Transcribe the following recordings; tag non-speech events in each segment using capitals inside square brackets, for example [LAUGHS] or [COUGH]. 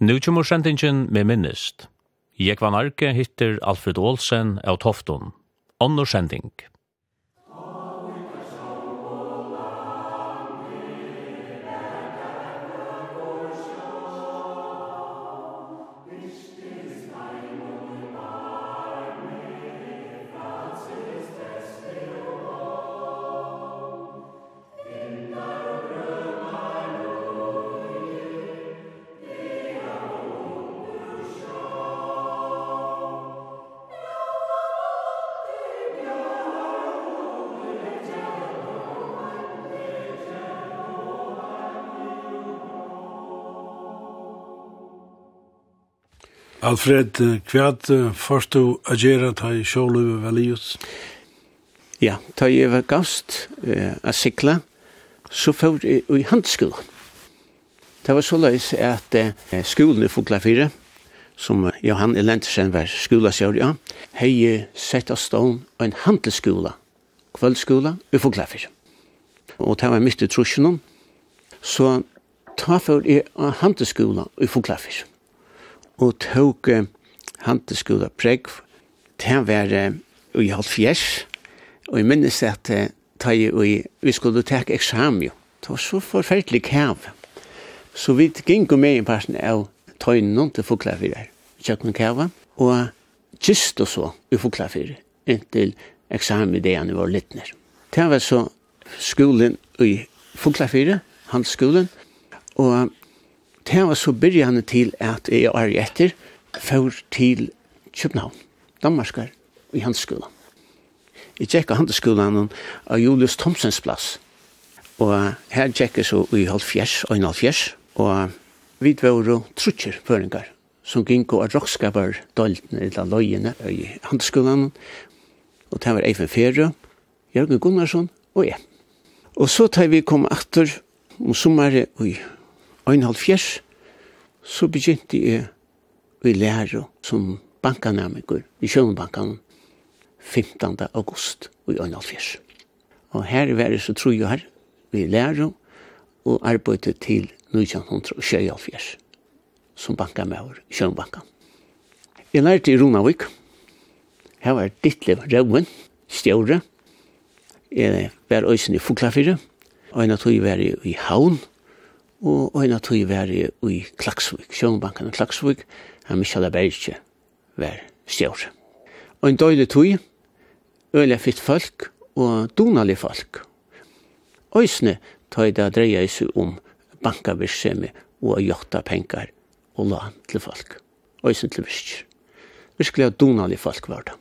Nu kommer sendingen med minnest. Jekvan Arke hittir Alfred Olsen av Tofton. Onnor sending. Alfred, hvat først du agera ta i sjåløve velius? Ja, ta i var gavst uh, a sikla, så fyrir jeg i handskola. Det var så løys at uh, skolen i Foglafire, som Johan Elentersen var skolasjør, ja, hei sett av stån og en handelsskola, kveldskola, i Foglafire. Og det var mitt i trusjonen, så ta for av handelsskola i Foglafire og tok handelskola til å være i halvfjers, og jeg minnes at ta i, vi skulle ta eksamen jo. Det var så forferdelig kæv. Så vi gikk med i parten av tøynen til Fuglafyrir, kjøkken kæva, og kist og så i Fuglafyrir, inntil eksamen i det han var litt nær. Det var så skolen i Fuglafyrir, hans skolen, og det var så byrjande til at jeg er etter for til København, Danmarkar, i handelsskolen. Jeg tjekka handelsskolen av Julius Thomsens plass. Og her tjekka så i halvfjers og en halvfjers, og vi var trutcher føringar som gikk og rockskaper dolten eller løyene i handelsskolen. Og det var Eifen Fere, Jørgen Gunnarsson og jeg. Og så tar vi kom etter om sommeren i en halv fjers, så begynte jeg å lære som bankanamiker i Sjønbankan 15. august i en halv fjers. Og her var det så tror jeg her, vi lære og arbeidde til 1924 som bankamæver i Sjønbankan. Jeg lærte i Ronavik. Her var Ditlev Røven, stjåre. Jeg var øysen i Foklafire. Og en av tog var i Havn, og en av tog var i Klaksvik, Sjønbanken i Klaksvik, han Michal Berge var stjør. Og en døylig tog, øyla fitt folk og donalig folk. Øysene tog det dreia seg om bankavirksemi og jokta penkar og la til folk. Øysene til virkir. Virkelig av donalig folk var det.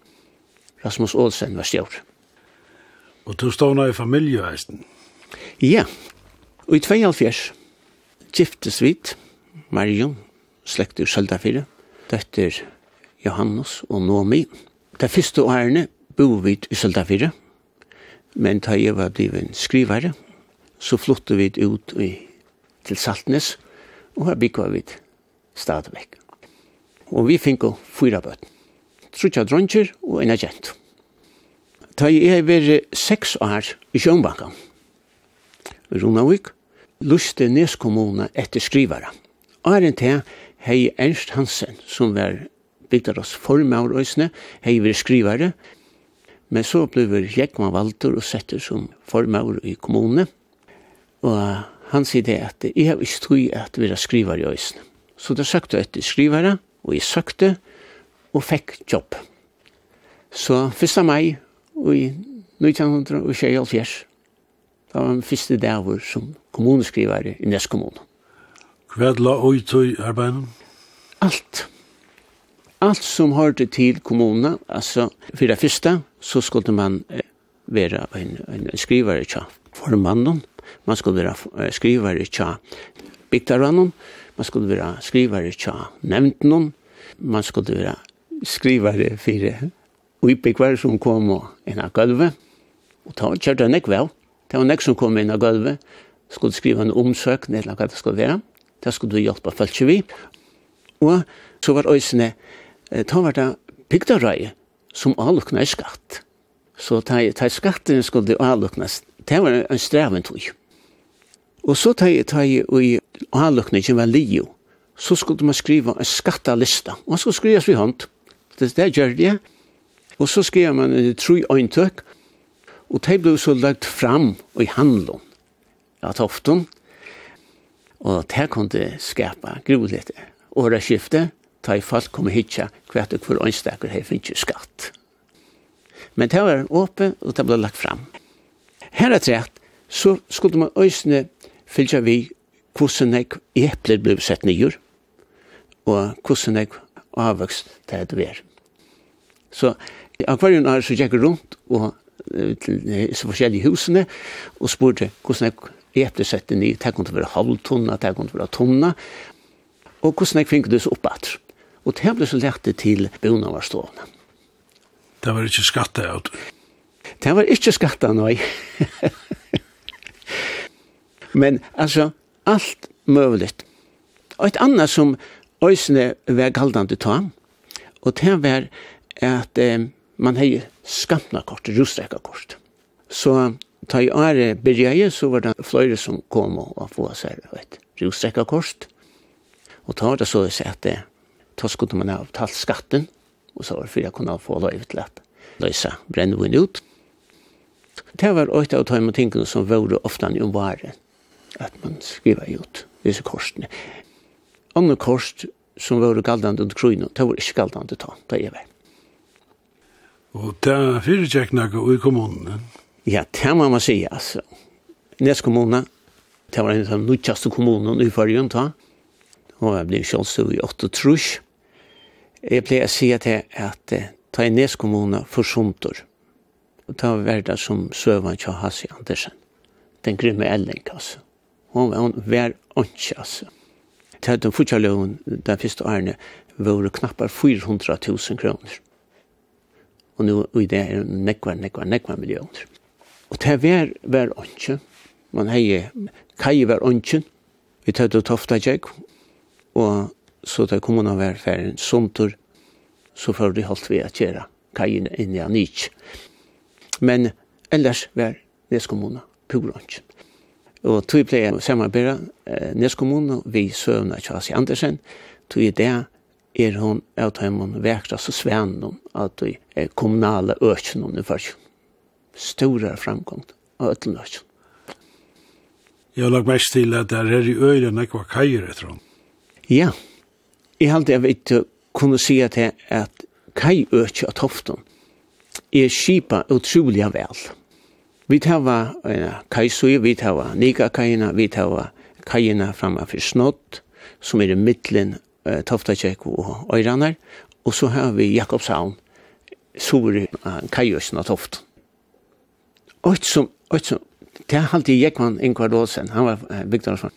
Rasmus Olsen var stjør. Og du stående i familie, Ja, og i 2004 giftes vid Marion, slekt ur Søltafire, døtter Johannes og Nomi. De første årene bo vi i Søltafire, men da jeg var blivet skrivare, så flyttet vi ut i, til Saltnes, og her bygget vi stadigvæk. Og vi fikk fyra bøten. Trutja dronjer og en agent. Da jeg var seks år i Sjønbanken, i Runavik, luste Neskommuna etter skrivara. Åren til hei Ernst Hansen, som var bygdar oss formaur òsne, hei vi skrivare, men så blei Jekman Valdur og setter som formaur i kommune, og han sier det at jeg har ikke tog at vi er skrivare i òsne. Så da søkte jeg etter skrivare, og jeg søkte, og fikk jobb. Så 1. mai i 1926 Det var den første dag som kommuneskrivare i Nes kommun. Hva la oi tøy arbeiden? Alt. Alt som hørte til kommunen, altså for det første, så skulle man være en, en, skrivare tja formannen, man skulle være skrivare tja bygdarannen, man skulle være skrivare tja nevnten, man skulle være skrivare for uibyggvare som kom og en av gulvet, og ta kjørte nekk vel. Det var nek som kom inn av gulvet, skulle skriva en omsøk, eller hva det skulle være. Det skulle du hjelpe folk vi. Og så var øysene, ta var det bygdarøye, som avlukna i skatt. Så ta, ta skatten skulle avlukna, Det var en streven tog. Og så ta, ta i avlukna i var lio, så skulle man skriva en skattalista. Og han skulle skrivas vid hånd. Det, det gjør det. Og så skriver man tru øyntøk, Og de ble så lagt fram i handlån av toften, og det kunne skapa grunnlighet. åreskiftet, ta i folk kom hitja hvert og hver ønstaker her finnes skatt. Men det var åpe, og det ble lagt fram. Her er trett, så skulle man øsne fylja vi hvordan jeg epler ble sett nyer, og hvordan jeg avvokst det det. Så akvarien er så gikk rundt og til disse forskjellige husene, og spurte hvordan jeg epler sette ni, det kunne være halvtunna, det kunne være tunna, og hvordan jeg fikk det så oppbatt. Og det ble så lett til bonen var stående. Det var ikke skattet av det? Det var ikke skattet, nei. [LAUGHS] Men altså, alt mulig. Og et annet som øysene var galdende ta, og det var at eh, man hei skampna kort, rusreka kort. Så ta i are byrjaje, så var det flere som kom og få seg et rusreka kort. Og ta det så å si at det, ta skulle man ha avtalt skatten, og så var det for jeg kunne få lov til at løysa brennvinn ut. Det var øyta av tøyma tingene som var ofte i omvaren, at man skriva ut disse korsene. Andre kors som var galdande under kruinen, det var ikke galdande ta, det er vei. Og det fyrirtjekk nekka i kommunene? Ja, det må man si, altså. Nes kommune, det var en av de nødtjaste kommunene i fargen, ta. Og jeg ble kjølstøv i 8 trus. Jeg ble å at jeg at ta i Nes kommune for sumter. Og ta var det som søvann til Hassi Andersen. Den grymme Ellen, altså. Hon, hon var ikke, altså. Til den fortsatt løven, den første årene, var det knappar 400 000 kroner og nu i det er nekvar, nekvar, nekvar millioner. Og det var, var åndsjen, man hei, kai var åndsjen, vi tøtt og tofta jeg og så da kommunen var ferdig somtur, så får de holdt vi at gjøre kai inn i Anich. Men ellers var Neskommunen pur åndsjen. Og tog pleier samarbeida eh, Neskommunen vi søvna Kjasi Andersen, tog i det er hon av tøymon vekra så svennom at vi er kommunale økjen under først. Stora framgång av øtlen økjen. Jeg har lagt mest til at det er i øyren ekva kajer etter hon. Ja, jeg halte jeg vet kunne si at jeg at kaj økje av toften er skipa utrolig vel. Vi tar var kajsui, vi tar va nika kajina, vi tar va kajina framme for snott, som er i middelen eh, Toftakjek og Øyraner, og så har vi Jakobshavn, Sore, Kajøsen og Toft. Og som, og som, det er alltid Jekman Ingvar Rådsen, han var eh, bygdarsmann.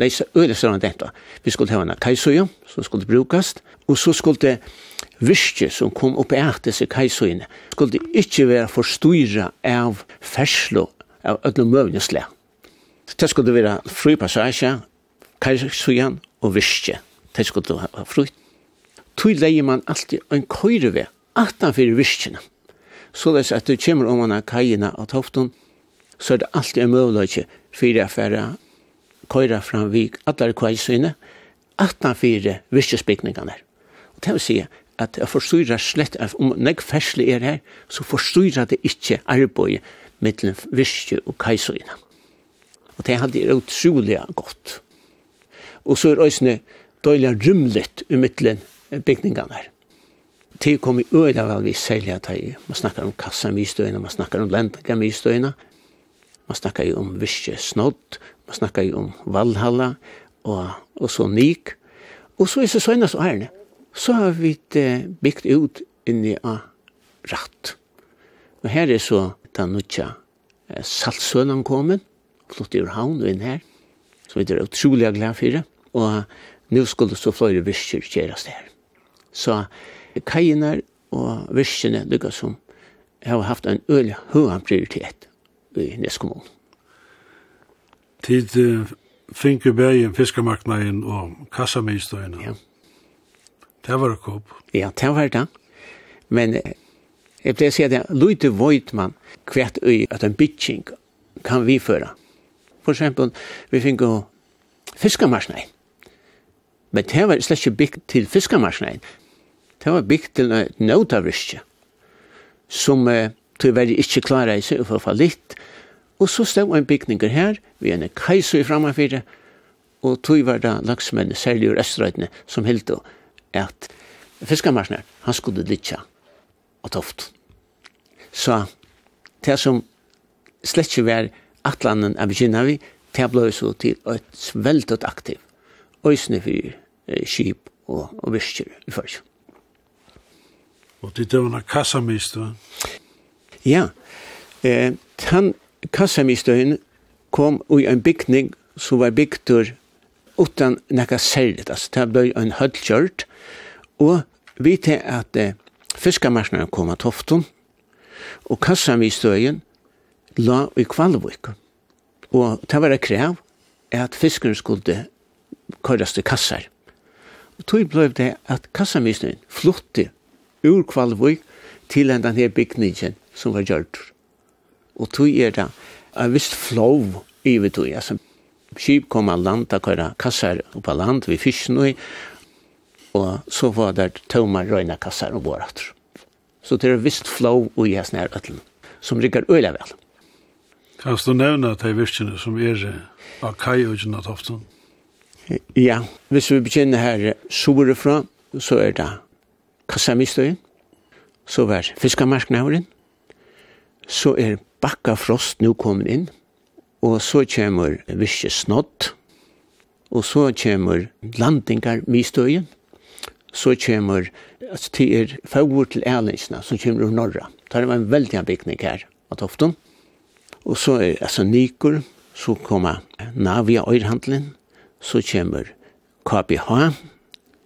Leisa øyne sånn dette. Vi skulle ha en kajsøye som skulle brukast, og så skulle det virke som kom opp etter seg kajsøyene, skulle ikke være forstyrra av ferslo av ødne møvnesle. Det skulle være fri passasje, kajsøyene og virke de skulle ha frukt. Tui leier man alltid en køyre ved, atan fyrir virkene. Så det er at du kommer om man har kajina av tofton, så er det alltid en møvløyke fyrir affæra køyra fram vi allar kajsvine, atanfyr virkesbygningarna. Og det vil si at jeg forstyrrer slett, om nek fersle er her, så forstyrrer det ikke arbeidet mittlen virkje og kajsvine. Og det hadde er utrolig godt. Og så er øysene døyla rymlet i mittlen bygningene. Det kom i øyla vel vi særlig at man snakker om kassa kassamistøyene, man snakker om lendagamistøyene, man snakker jo om virkje snodd, man snakker jo om valhalla, og, og så nik. Og så det sesøgnas og ærene, så har vi bygd ut inni a ratt. Og her er så den nødja saltsønnen kommet, flott i havn og inn her, så vi er utrolig glad for det. Og nu skulle så flere visser kjerast her. Så kajene og vissene lykka som har haft en øl høyre prioritet i Neskommun. Tid uh, finke bægen, fiskemarknaden og kassamistøyene. Ja. Det var det kopp. Ja, det var det. Men jeg pleier å si at Luite Voitman kvært i at en bitching kan vi føre. For eksempel, vi finke fiskamarsnaden Men det var slett ikke bygd til fiskermarsnein. Det var bygd til nautavristje, som uh, tog veldig ikke klare i seg for å få litt. Og så stod en bygninger her, vi er en keiser i framafyrre, og tog var da laksmennene, særlig ur Østrøytene, som helt då, at fiskermarsnein, han skulle litja og toft. Så det som slett ikke var atlanen av begynner vi, det ble så til et veldig aktiv, øysene fyrer skip og, og visker i fyrir. Og det er en kassamistøy? Ja. Eh, den kassamistøyen kom i en bygning som var bygd utan nekka særligt. Altså, det ble en høllkjørt. Og vi til at eh, fiskamarsnaren kom av Tofton, og kassamistøyen la i Kvalvik. Og det var et krev at fiskeren skulle køres til kassar tog blev det at kassamissnen flytte ur Kvalvøy til en denne bygningen som var gjørt. Og tog er det en viss flow i vi tog. Altså, skip kom av land, da køyre kassar opp av land vi fisken og så var det tømmer røyna kassar og båret. Så det er visst flow i hans nærøtlen, som rikker øyla vel. Kan du nevne at det er virkene som er av kai og gjennom toften? Ja, hvis vi begynner her sorefra, så er det Kassamistøyen, så er Fiskamarsknavren, så er Bakkafrost nå kommet inn, og så kommer Visje Snodd, og så kommer Landingar Mistøyen, så kommer altså, til er Fagvor til Erlingsna, som kommer ur Norra. Det er en veldig bygning her, av Tofton. Og så er altså Nikur, så kommer Navia Øyrhandlen, så kommer KBH,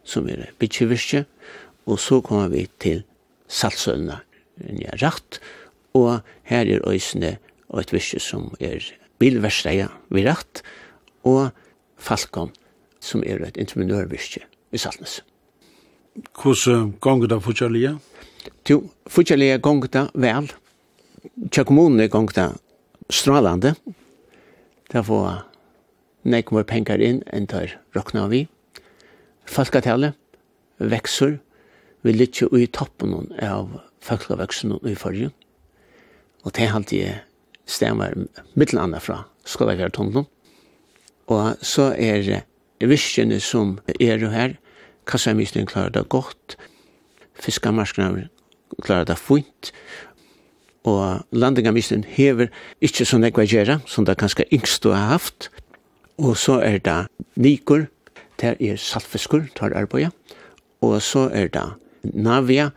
som er bytjevirke, og så kommer vi til Salsøna, nye rakt, og her er øysene og et virke som er bilversteia vi rakt, og Falkon, som er et entreprenørvirke i Saltnes. Hvordan gonger det fortjellige? Jo, fortjellige gonger det vel. Tja kommunene gonger det strålande. Det var nek mer pengar inn enn der rokna vi. Falkatallet vekser, vi lytje i toppen av falkaveksen i forrige, og det er alltid stemmer mittelandet fra Skålagertunnelen. Og så er virkene som er her, kassamisten klarer det godt, fiskamarskene klarer det fint, og landingamisten hever ikke så nekva gjerra, som det kanskje yngst du har haft, Og så er det nikur, der er saltfiskur, tar arbeid, og så er det navia,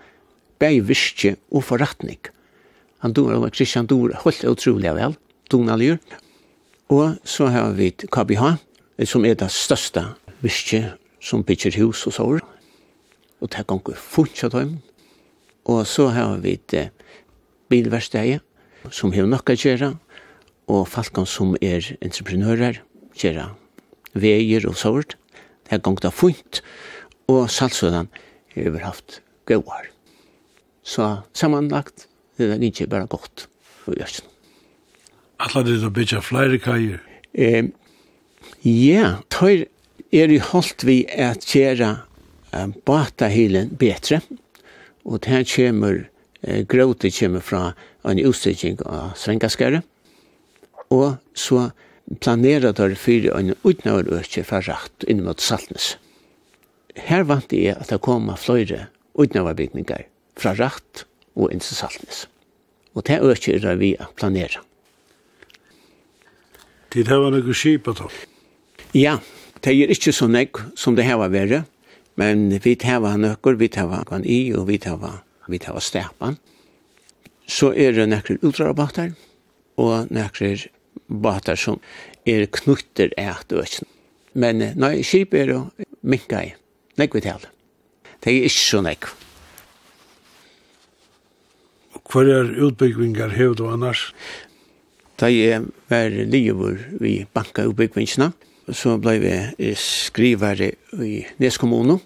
bei viske og forretning. Han dora, Kristian dår, holdt utrolig vel, donaljur. Og så har vi KBH, som er det største viske som bygger hus og sår. Og det ganger fortsatt dem. Og så har vi bilversteget, som har nok å gjøre, og folk som er entreprenører, gjøre veier og sårt. Det har gongt av funt, og saltsødan har haft gauar. Så samanlagt, det er ikke bare godt for jørsen. Alla det er bytja flere kajer? Eh, ja, tøyr er i holdt vi at gjerra um, batahylen betre, og det her kommer eh, gråte kommer fra en utstyrking av svengaskare, og så planera der fyrir en utnaur økje fra rakt inn mot Saltnes. Her vant jeg at det kom fløyre utnaverbygninger fra rakt og inn til Saltnes. Og det økje er vi å planera. Tid her var noe skipet da? Ja, det er ikke så nek som det her var verre, men vi tar nøkker, vi tar kan i, og vi tar vi tar stepan. Så er det nekker ultrarabatter, og nekker båtar som er knutter eit økken. Men nei, skip er jo minka i. Nekk vi tale. Det er ikke så nekk. Hva er utbyggvingar hevd og annars? Da jeg var livur vi banka utbyggvingsna, så blei vi skrivare i Neskommunen,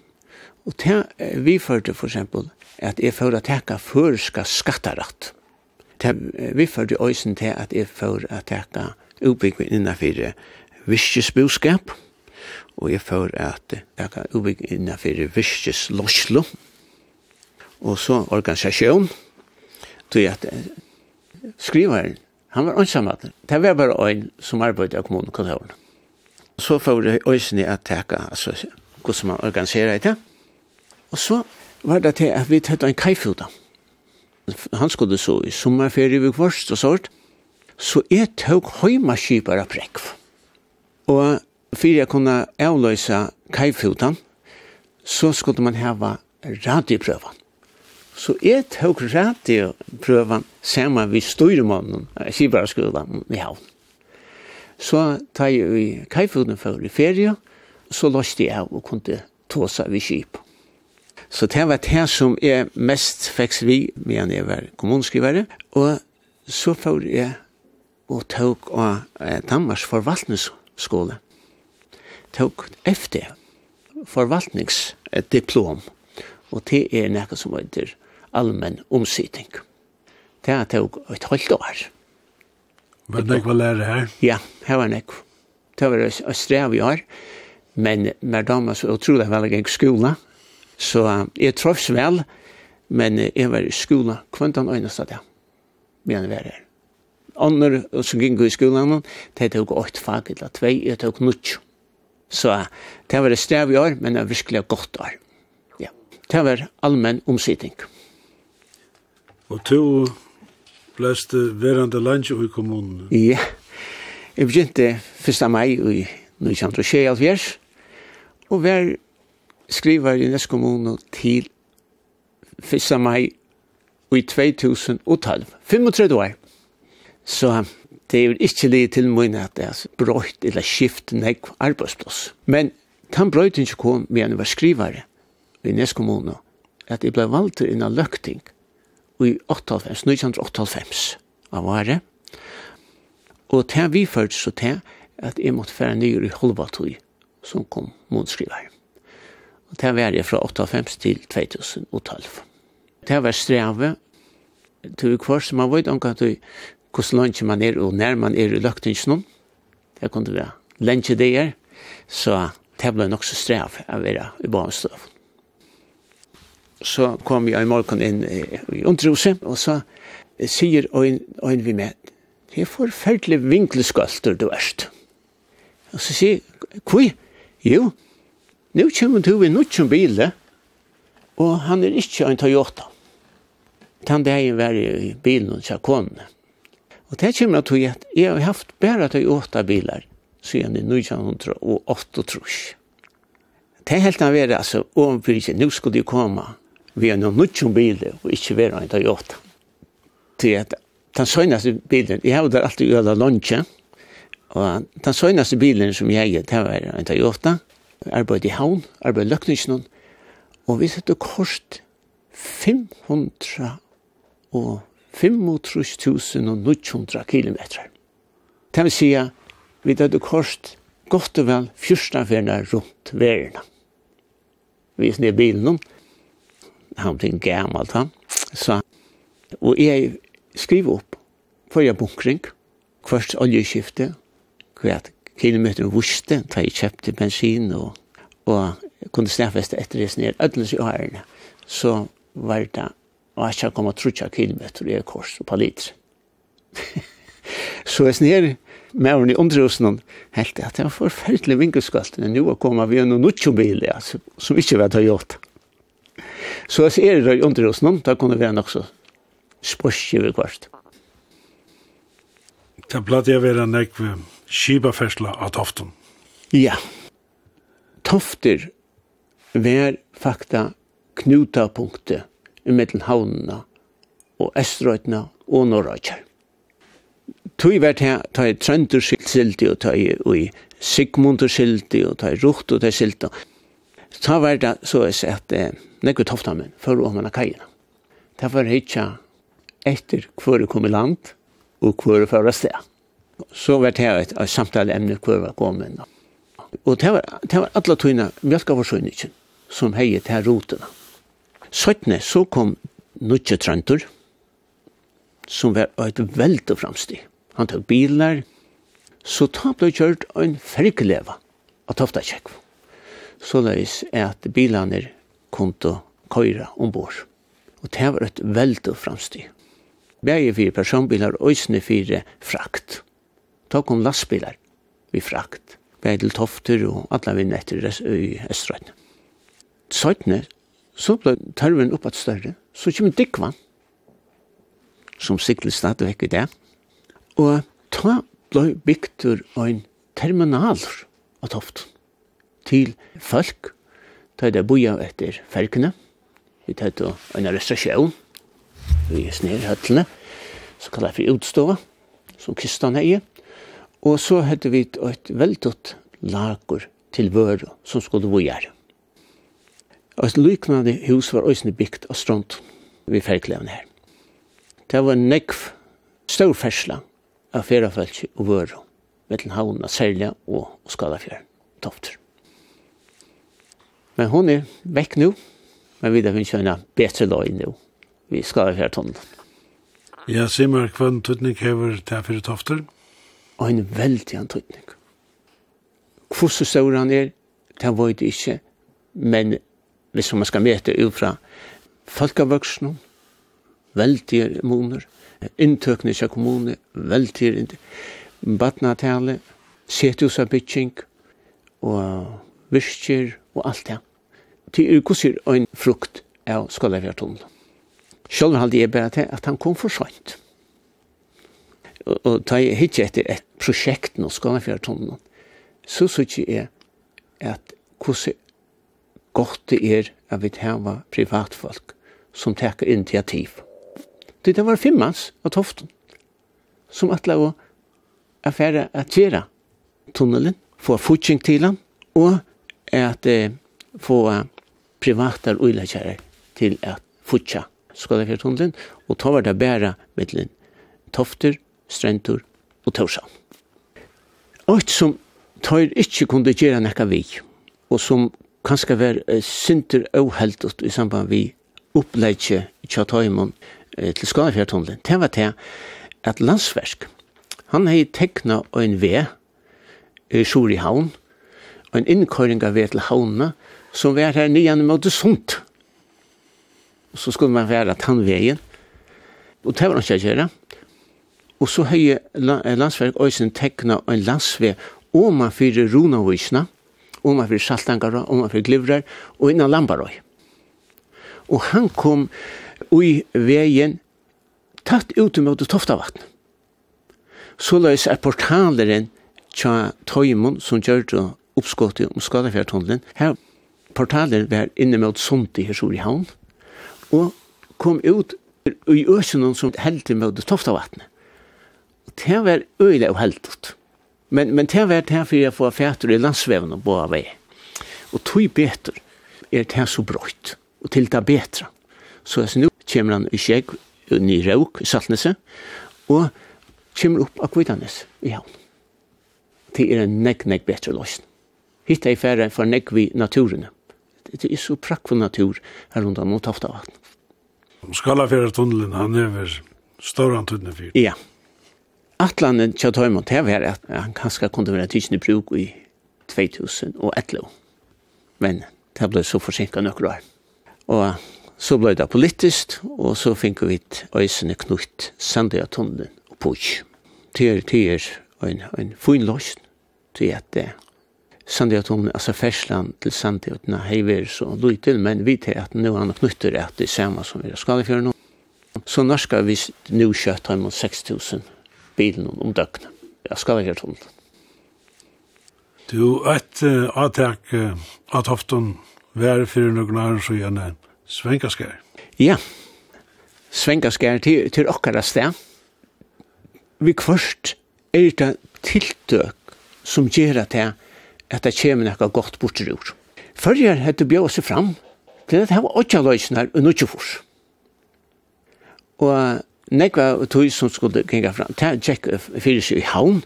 og ta, vi førte for eksempel at jeg får å teka førska skattaratt vi førte øysen til at jeg får at teka utbyggvin innanfyrir virkesbúskap, og jeg får at jeg kan teka innenfor innanfyrir virkesloslo, og så organisasjon, tog at skriveren, han var ansammet, det var bare øyn som arbeidde av kommunekontoren. Så får jeg øysen til at teka, altså, hvordan man organiserer det, og så var det til at vi tøtta en kajfuda, han skulle så i sommerferie vi kvarst og sånt, så jeg tok høymaskipere prekv. Og for jeg kunne avløse kajfjotan, så skulle man hava radioprøven. Så jeg tok radioprøven sammen vi styrmannen, kibarskolan i havn. Så tar jeg i kajfjotan for i ferie, så løste jeg av og kunne tåsa vi kipa. Så det var det som jeg mest fikk vi medan jeg var kommunskrivare. Og så får jeg og tok av Danmarks forvaltningsskole. Tok efter forvaltningsdiplom. Og det er noe som heter allmenn omsitting. Det tok et halvt år. Var det nekva lærer her? Ja, her var nekva. Det var et strev i år. Men med damer så utrolig veldig gikk skolen Så jeg trofs vel, men jeg var i skola kvendan øynest av det, men jeg var her. Ånder som gikk i skolen, de tok åtte fag, eller tvei, jeg tok nutt. Så det var et strev i år, men det var virkelig godt år. Ja. Det var allmenn omsidning. Og to blest verande lunch i kommunen? Ja, jeg begynte 1. mai i 1926, og var skriver i Neskommune til 1. mai i 2012, 35 år. Så det er ikke litt til min at det er brøyt eller skift nek arbeidsplass. Men den brøyt ikke kom med en var skrivare i Neskommune, at jeg ble valgt innan løkting i 1998, 1998 av året. Og til vi førte så til at jeg måtte fære nye i Holvatøy som kom mot skrivare. Og det var jeg fra 1958 til 2012. Det var strevet. Det var kvar som man vet om at hvordan lønge man er, og når man er i løktingsnån. Det kunne være lønge det er. Så det ble nok så strev å være i barnstøv. Så kom jeg i morgen inn i underhuset, og så sier øyn vi med, det er forferdelig vinkelskølter du erst. Og så sier, hvor? Jo, Nu kommer du i noen bile, og han er ikke en Toyota. Han det er var i bilen hos konene. Og det kommer til at jeg har haft bare Toyota bilar siden i 1908 trus. Det er helt av er altså overfor ikke, nå skulle de komme vi har noen noen biler og ikke være en Toyota. Til at den søgnaste bilen, jeg har der alltid gjør det lunsje, og den søgnaste bilen som jeg er, det var en Toyota, arbeid i havn, arbeid i løkningsen, og vi sette kost 500 og 35.900 kilometer. Det vil si at vi sette kost godt og vel fyrstaferna rundt verden. Vi sette bilen, han ble gammalt han, så, og jeg skriver opp for jeg bunkring, hvert oljeskifte, kvart kilometer vuste, da jeg kjøpte bensin og, og kunne snakfeste etter det ned ødels i årene, så var det og jeg skal komme trutja kilometer i kors og på liter. så jeg snir med henne i underhusen helt at det var forferdelig vinkelskalt men nå kom vi en nuttjo ja, som ikke var Toyota. Så jeg ser det under i noen, da kunne vi nok så spørsmål i kvart. Det platt jeg være nekve skibafersla av toften. Ja. Tofter var fakta knutapunktet mellom havnene og Estrøytene og Norrøytjer. Tui vært her, ta i Trøndur sildi og ta i ui Sigmundur sildi og ta i Rucht og ta i sildi. Ta var det så er sett eh, nekku toftamenn for å manna kajina. Ta var hitja etter hvor kom i land og hvor fara sted så var det et, et, samtale emne hvor var gåmenn. Og det var, det var alle tøyene mjölkaforsøyningen som heier til rotene. Søttene så kom Nutje Trantur, som var et veldig framstig. Han tok bilar, så ta ble kjørt en fergeleva av Tofta Kjekv. Så løys er at bilene kom til køyre ombord. Og det var et veldig framstig. Begge fire personbilar og øsne fire frakt tok hun lastbiler vi frakt, bæg til tofter og alle vinn etter i Østrøyne. Søytene, så ble tørven oppatt større, så kom Dikvan, som siklet stadigvæk i det, og ta ble bygtur ein terminaler av toften til folk, ta det boja etter ferkene, vi tar det en restaurasjon, vi er snedhøttene, så kallar vi utstå, som kistan er i, Og så hadde vi et veldig lager til vøre som skulle vågjere. Et liknande hus var også bygd av stront ved ferklevene her. Det var en nekv stor fersla av ferrafeltje og vøre mellom havna Selja og, og Tofter. Men hon er vekk nå, men vi finnes jo en bedre løy nå. Vi skal være her tonnen. Ja, Simmer, hva tøtning hever til fyrir Tofter? og en veldig antydning. Hvordan stor han er, det var det ikke, men hvis man skal møte ut fra folkevøksene, veldig kommuner, inntøkene til kommune, veldig badnatale, setjusavbytting og virkjer og alt det. Det er hvordan en frukt av skolavjertunnen. Selv halde jeg bare til at han kom for sent og, og ta jeg hitje etter et prosjekt nå, Skanafjærtonnen, så synes jeg at hvordan godt det er at vi hava privatfolk som tar initiativ. Det var fem manns av toften som atla å affære at gjøre tunnelen, få futsing til han, og at eh, få privata uilagjærer til at futsa Skålefjærtunnelen, og ta var det bæra mittlen tofter Strentur og Torsan. Alt som tar ikkje kunde gjera nekka vi, og som kanskje var synder åheldet i samband vi oppleitje tja tøymon til Skadefjærtunnelen, det var det at landsversk, han hei tekna ein ve i Sjuri havn, en innkøring av ved til Havnene, som var her nyan mot sunt. Og så skulle man være tann veien, og det var han ikke gjøre, Og så hei landsverk òsen tekna en landsveg oma fyrir Runavísna, oma fyrir om man fyrir Glivrar og innan Lambarøy. Og han kom ui vegen tatt ut mot Toftavatn. Så løs er portaleren tja Tøymon som gjør det oppskottet om Skadafjærtunnelen. Her portalen var inne mot Sundi her i havn og kom ut i øsenen som heldte mot Toftavatnet det var øyelig og heldt. Men, men det var det for jeg får fætter i landsveven og av vei. Og tog beter er det så brøyt, og til det betre. Så altså, nå kommer han i skjegg, ny rauk i Saltnese, og kommer opp av Kvidanes i havn. Det er en nekk, nekk betre løsning. Hitt er i færre for nekk vi naturen. Det er så prakkfull natur her rundt om mot Toftavatn. Skala fyrir tunnelen, han er vel stor antydning fyrir. Ja, ja. Atlanen tja tøymon, det var at han kanskje kunne være tidsen i bruk i 2011. Men det ble så forsinket nøkker år. Og så ble det politisk, og så fikk vi et øysene knutt sandet av tunnelen og påk. Til er en, en fin løsning til at det Sandia tunnelen, altså fersland til Sandia tunnelen, hei vi så lytil, men vi til at nå han knutter at det er samme som vi er nå. Så norska vi nu kjøtt har 6000 bilen om døgnet. Jeg skal ikke tull. Du, et uh, avtak uh, at hoften vær fyrir noen annen så gjerne svenkaskær. Ja, svenkaskær til, til okkara sted. Vi kvørst er det tiltøk som gjør at det at det kommer noe godt bort til ord. Førjer hadde bjør seg fram til at det var åkja løsner og nødgjefors. Og nekva tog som skulle genga fram, det er tjekk fyrir seg i haun,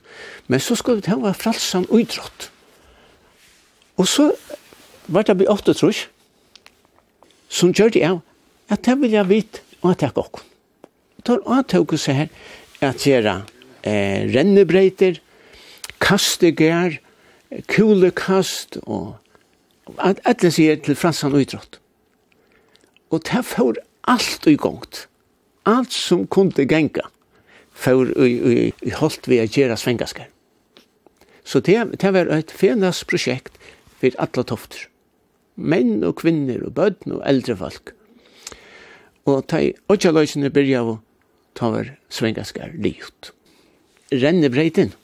men så skulle det var fralsan uidrott. Og så var det bli åtta trus, som gjør det av, at det vil jeg vite, og at jeg gokk. Og tar antøk seg her, at gjøre eh, rennebreiter, kastegær, kulekast, og at alle sier til fransan uidrott. Og det får alt i gongt alt som kunde genka for i, i, holdt vi å gjøre svengaskar. Så det, det var et fenas prosjekt for alle tofter. Menn og kvinner og bødn og eldre folk. Og ta i åtjaløysene byrja av å ta var svengaskar livet. Rennebreiten,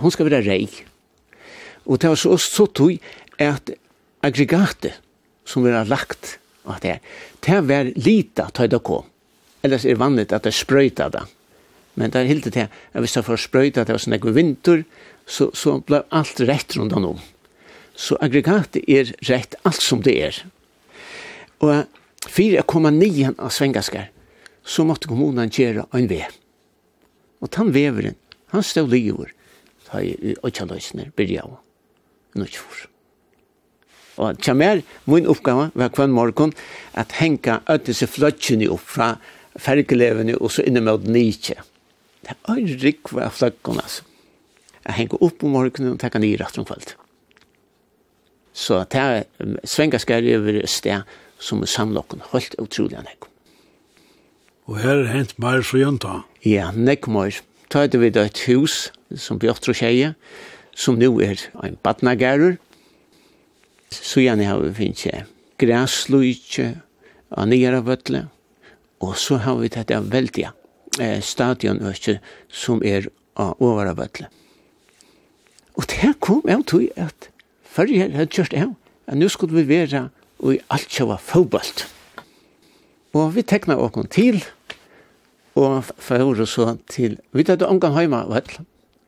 hon skal være rei. Og det var så, så tog at aggregatet som var lagt at det, det var lita ta i det kom. Ellers er vanligt at det sprøyta det. Men det er helt til at hvis det får sprøyta det var sånn ekve vinter, så, så ble alt rett rundt om. Så aggregatet er rett alt som det er. Og fyrir jeg kom nian av svengaskar, så måtte kommunen gjøre en ve. Og tann veveren, han stod livor, ta i økjaløsner, byrja av, nødgjfor. Og tja mer, min oppgave var kvann morgon, at henka ötelse fløtjene opp fra fergelevene og så inne mot Nietzsche. Det er en rikve av flaggene, altså. Jeg henger opp om morgenen og takker nye rett om kveld. Så det er svenga skærre over et sted som er samlokken, helt utrolig enn jeg. Og her er hent mer så jenta? Ja, nek mer. Ta er det da et hus som blir åttro tjeje, som nu er en badnagerer. Så gjerne har vi finnes jeg græsløyke, anera vøtle, Og så har vi dette veldige eh, stadionøkje som er av overabøtle. Og det kom jeg til at førre hadde kjørt av, at nå skulle vi være og i alt kjøva fotballt. Og vi tekna åkken til, og førre så til, vi tatt omgang heima vel,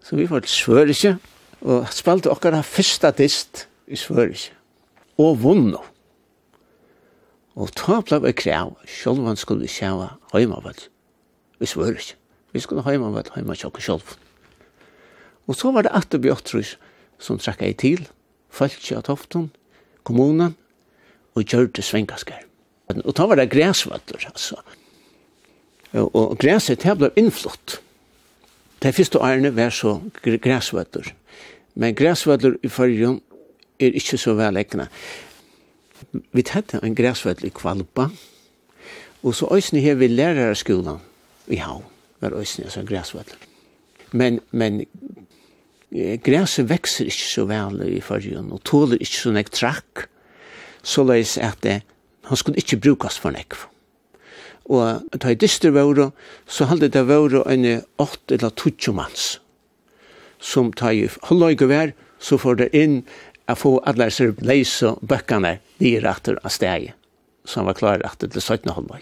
så vi var til Svørisje, og spalte okkara fyrsta dist i Svørisje, og vunno. Og ta blei vi krev, sjolv han skulle heima vel, Vi svør ikke. Vi skulle heimavall heima tjokk sjolv. Og så var det at det trus, som trekka i til, falskja av tofton, kommunen, og gjørte svengaskar. Og ta var det græsvaller, altså. Og, og græset det blei innflott. Det første årene var så græsvaller. Men græsvaller i fyrrjum er ikke så vel egnet. Vi tette en græsvett i Kvalpa, og så òsne her vi lærerskolen i Havn, var òsne, som græsvett. Men, men græset vekser ikke så vel i fargen, og tåler ikke så nek trakk, så leis at det, han skulle ikke brukes for nek. Og da jeg dyster våre, så halde det våre en 8 eller 20 manns, som tar i halvøyge vær, så får det inn att få alle disse läs och böckerna i rätter av stäge som var klara retter til 17. någon.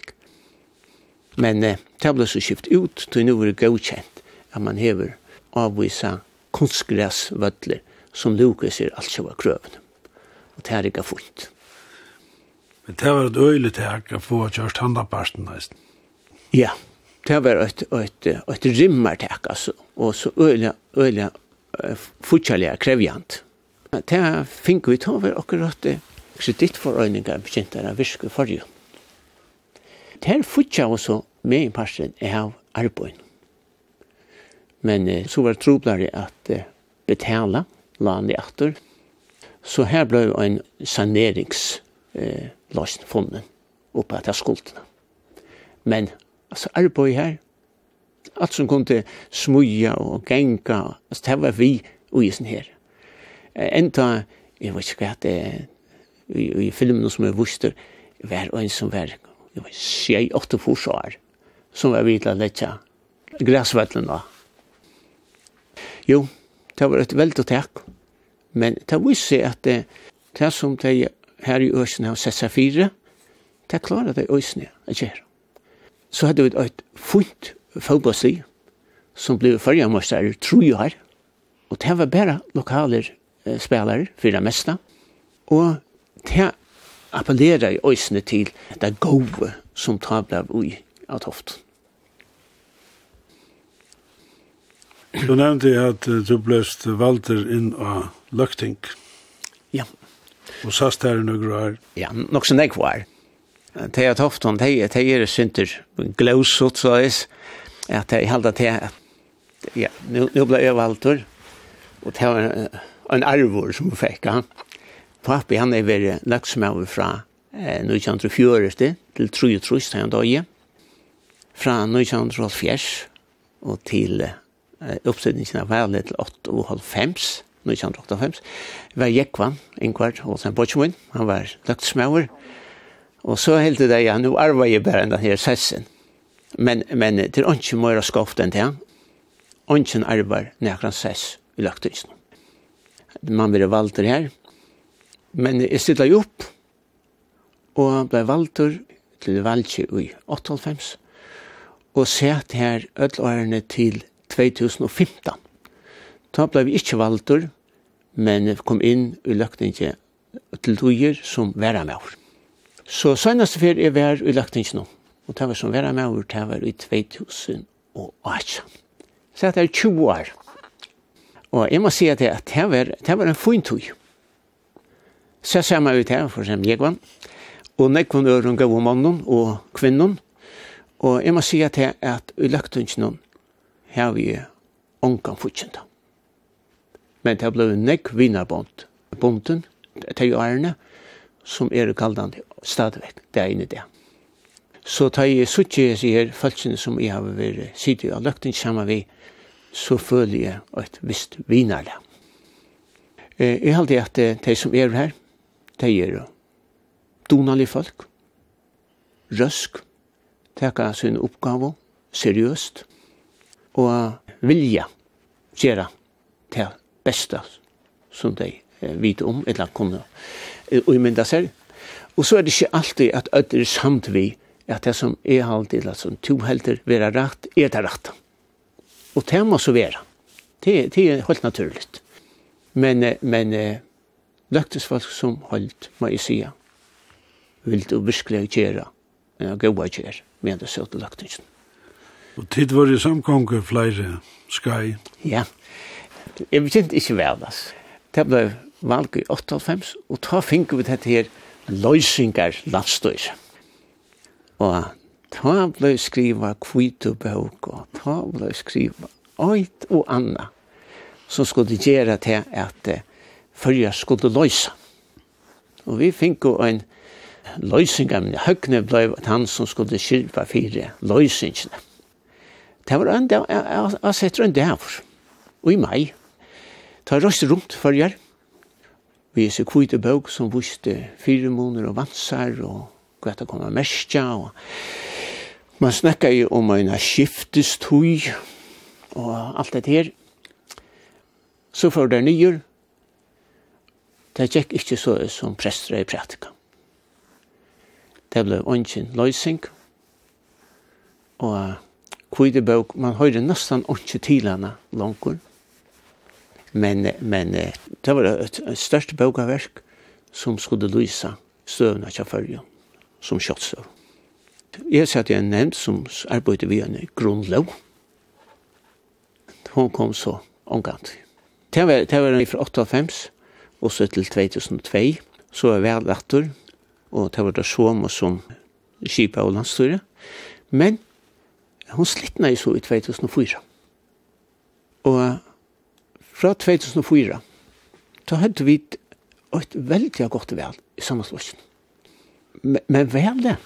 Men eh, det ble så skift ut til nå var det godkjent at man hever avvisa kunstgræsvødler som Lukas alt som var krövna. Og det er ikke gaffult. Men det var ett öjligt här att få kjørst handaparsten nesten. Ja, det var et, et, ett, ett rymmartäck alltså. Och så öjliga, öjliga, fortfarande krävjant. Det fikk vi ta over akkurat kreditforøyninger bekjente av virke forrige. Det her fortsatt også med i parten av arbeid. Men eh, så var det troblare at eh, betala land i atter. Så her ble en saneringsløsning eh, funnet oppe etter skuldene. Men altså arbeid her, alt som kunne smuja og genka, altså det var vi og isen her enda, jeg vet ikke hva det er, i, i filmen som jeg vuster, var en som var, jeg vet ikke, åtte forsvar, som var vidt å lette græsvettlen da. Jo, det var et veldig takk, men det viser seg at det, det som de her i Øsene har sett seg fire, det klarer de Øsene å gjøre. Så hadde vi et fullt fotballslig, som ble førre tror jeg her, og det var bare lokaler spelare för det mesta. Och det appellerar i ösne till det gode som tar blev i av toft. Du nevnte at du blest valder inn av løkting. Ja. Og sast her noen år. Ja, nok som jeg var. Det er tofft om det, det er synter gløsot, så er at jeg held at ja, nå ble jeg valder, og det var en arvor som hun fikk. Ja. Pappi han er veri laksmauer fra eh, 1940 til 33 til han døye. Fra 1940 og til eh, oppstøtningen av valet til 8,5. 1958. Var Jekvan, Ingvar, og sen Bortsmoen. Han var lagt som laksmauer. Og så heldte det, ja, nu arva jeg bare den her sessen. Men, men til åndsjen må jeg skaffe den til han. Ånden arvar nekran sess i laktøysen man blir valter her. Men jeg stilla jo opp, og ble valter til valgje i 98, og sett her ødelårene til 2015. Da ble vi ikke valter, men kom inn i løkningen til duger som vera med oss. Så søgneste fyr er vær i løkningen nå, og det var som vera med oss, det var i 2018. Så det er 20 år. Og jeg må si at det, det, var, det var en fin tog. Så ser man ut her, for eksempel jeg var, og nekvann øren gav om mannen og kvinnen, og jeg må si at det at i løgtønsjonen har vi ångan fortjent. Men det ble nekk vinnerbånd, bonden, til ærene, som er kaldande stadigvæk, det er inne det. Så tar jeg suttje, sier følelsene som jeg har vært sidig av løgtønsjonen sammen vi, så føler jeg et visst vinarle. Jeg halde at de som er her, de er donalige folk, røsk, teka sin oppgave seriøst, og vilja gjøre det beste som de vet om, eller kunne umynda seg. Og så er det ikke alltid at ødre samt vi, at det som er halvdelen, som to helter, vera rett, er det rett. Och det måste vara. Det, det är helt naturligt. Men, men løgtesfolk som holdt, må jeg sige, vil du virkelig gjøre, men jeg gav gjøre, men det søte løgtesfolk. Og tid var det samkonge flere skai? Ja, jeg vet ikke vel, altså. Det ble valg i 98, og da finner vi dette her løysingar landstøys. Og ta ble skriva kvitu bøk, og ta ble skriva oit og anna, som skulle gjera til at fyrja skulle løysa. Og vi finko en løysing av høgne blei han som skulle skilpa fire løysingene. Det var en dag, jeg sett rundt det her, og i mai, ta røst rundt fyrjar, vi er så kvitu bøk som viste fire måneder og vansar, og hva det kommer merskja, og Man snakka jo om en skiftestoj og alt det her. Så får det nyer. Det gick ikke så som prester i praktika. Det blev ungen lösning. Och kvidebok, man høyde nästan inte till henne. Men, men det var ett störst bøkaverk som skulle lysa stövna til følge som köttstövn. Jeg satt at en nevnt som arbeidde vi en grunnlov. Hun kom så omgant. Det var, det var fra 1998 og så til 2002. Så var jeg latter, og det var det som og som kjipa og landstyre. Men hun slittna i så i 2004. Og fra 2004 så hadde vi et veldig godt vel i sammenslåsken. Men, men vel det,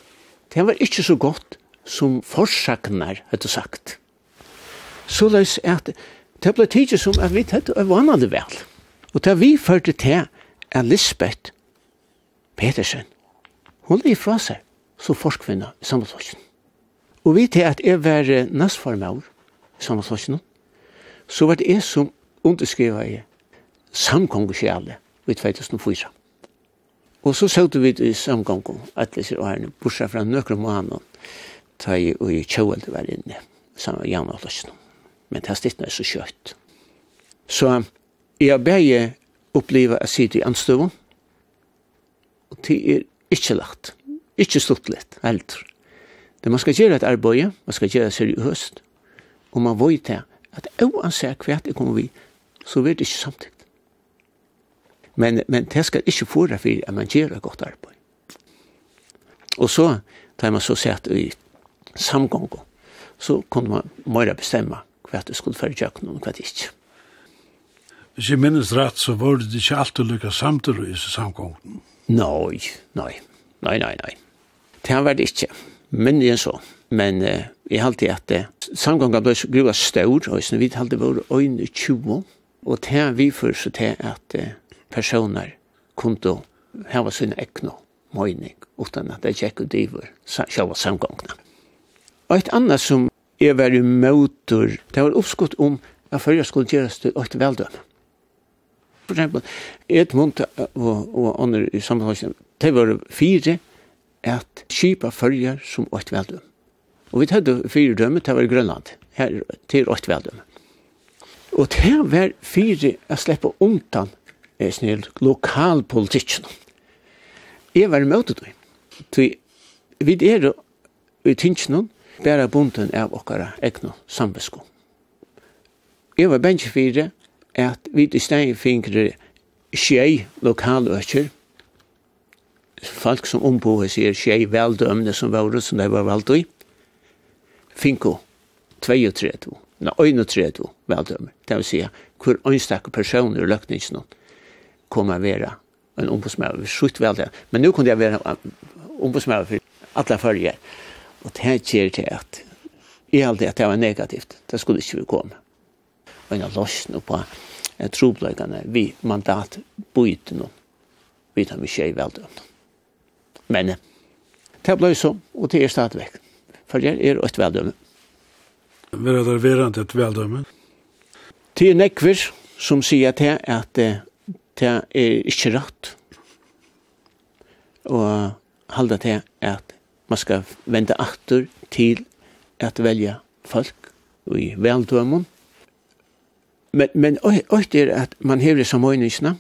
det var ikke så godt som forsaknar, hadde sagt. Så løs er at det ble tidlig som at vi hadde vannet vel. Og da vi førte til er Lisbeth Petersen, hun er fra seg som forskvinna i sammenslåsjen. Og vi til at jeg var nastformaur i sammenslåsjen, så var det jeg som underskriva i samkongeskjæle i 2004. Og så søgte vi i samgången, alle disse årene, bortsett fra nøkron måneder, ta i og i kjøvelde var inne, sammen med Jan Olsen. Men det har stittnet så kjøtt. Så jeg begge oppleva å sitte i anstøven, og det er ikke lagt, ikke stått litt, heller. Det man skal gjøre et arbeid, man skal gjøre seriøst, og man vet det, at uansett hva det kommer vi, så vil det ikke samtidig. Men, men det skal ikke fore for at man gjør et godt arbeid. Og så, da man så sett i samgång så kunne man mer bestemme hva det skulle føre kjøkken og hva det ikke. Hvis jeg minnes rett, så var det ikke alltid lykkes samtidig i samgången. Nei, nei, nei, nei, nei. Det var det ikke. Men det er så. Men uh, jeg halte at uh, samgången ble så gruva stør, og vi halte vår øyne 20, og det er vi først til at uh, personer kunde hava sin ekno mening utan at det gikk ut iver sjálva samgångna. Og et annet som er veri motor det var oppskott om at fyrir skulle gjerast til åkt veldøm. For eksempel, Edmund og, og andre i samfunnet, det var fire at kipa fyrir som åkt veldøm. Og vi hadde fire dømme, det var i Grønland, her til åkt veldøm. Og det var fire at släppa undan er snill lokalpolitikken. Jeg var imot det. Så vi er i tingene bare bunden av okkara egnu sambesko. Jeg var bensje fire at vi i stedet fingre tjei lokaløkker, folk som omboer sier tjei veldømne som var rundt som de var valgt i, finko 32, nei, 31 veldømne, det vil si hvor ønstak personer i komme å en ombudsmann. Vi skjøtt vel det. Men nu kunne jeg være en ombudsmann for alle følger. Og det her kjer til at jeg det at det var negativt. Det skulle ikke vi komme. Og jeg løsne på trobløkene vi mandat bytte noen. Vi tar mye i veldømmen. Men det ble så, og det er stadigvæk. For det er et veldømme. Vil det være et veldømme? Det er nekver som sier til at det er ikke rett. Og halda til at man skal vende atter til at velja folk i veldømmen. Men, men øyt er at man hever samøyningsene,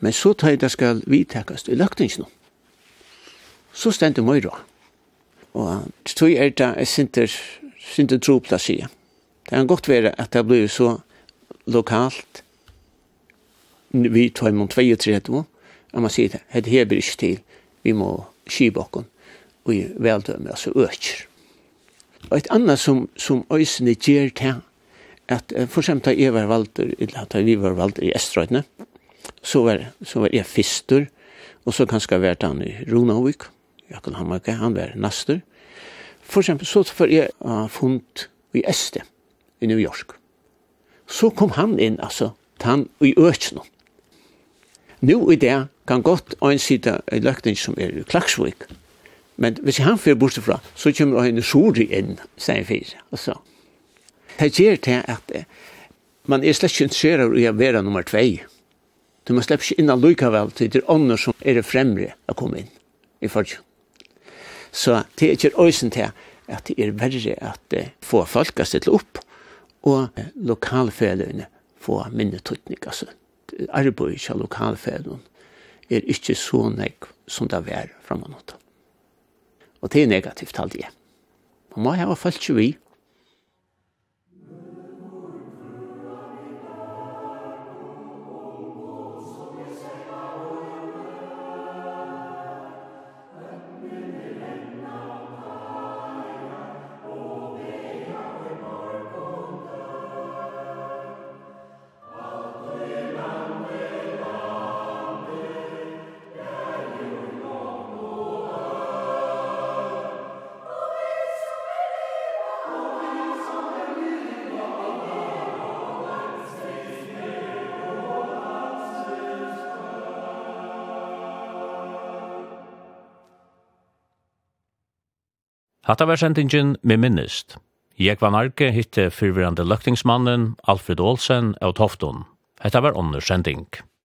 men så tar det skal vidtekast i løktingsene. Så stender møyra. Og så er det et tro på tropla sier. Det kan godt være at det blir så lokalt, vi tar imot 32, og man sier det, det her blir ikke til, vi må skibakken, och i veldømme, altså øker. Og et annet som, som øysene gjør til, at for eksempel da jeg var valgt, eller da vi var valgt i Estrøyne, så var, så var jeg fister, og så kanskje var han i Ronavik, Jakob Hammarke, han var naster. For eksempel så var jeg uh, funnet i Este, i New York. Så kom han inn, altså, han i Økjennom nu i det kan godt einsida en løkning som er i Klaksvik. Men hvis han fyrir bortifra, så kommer han i Sori inn, sier han fyrir. Altså. Det gjør det at man er slett ikke interesserer i å være nummer 2. Du må slett ikke inn allikevel til det ånder som er det fremre å komme inn i forrige. Så det er ikke øysen til at det er verre at få folk å stille opp og lokalfelene få minne tøytning, altså arbeid av lokalfeden er ikke så nek som det var framåt. Og det er negativt alltid. Man må ha følt seg vi, Hatta var sendingen med minnist. Jeg var narke hitte fyrvirande løktingsmannen Alfred Olsen av Tofton. Hetta var under sending.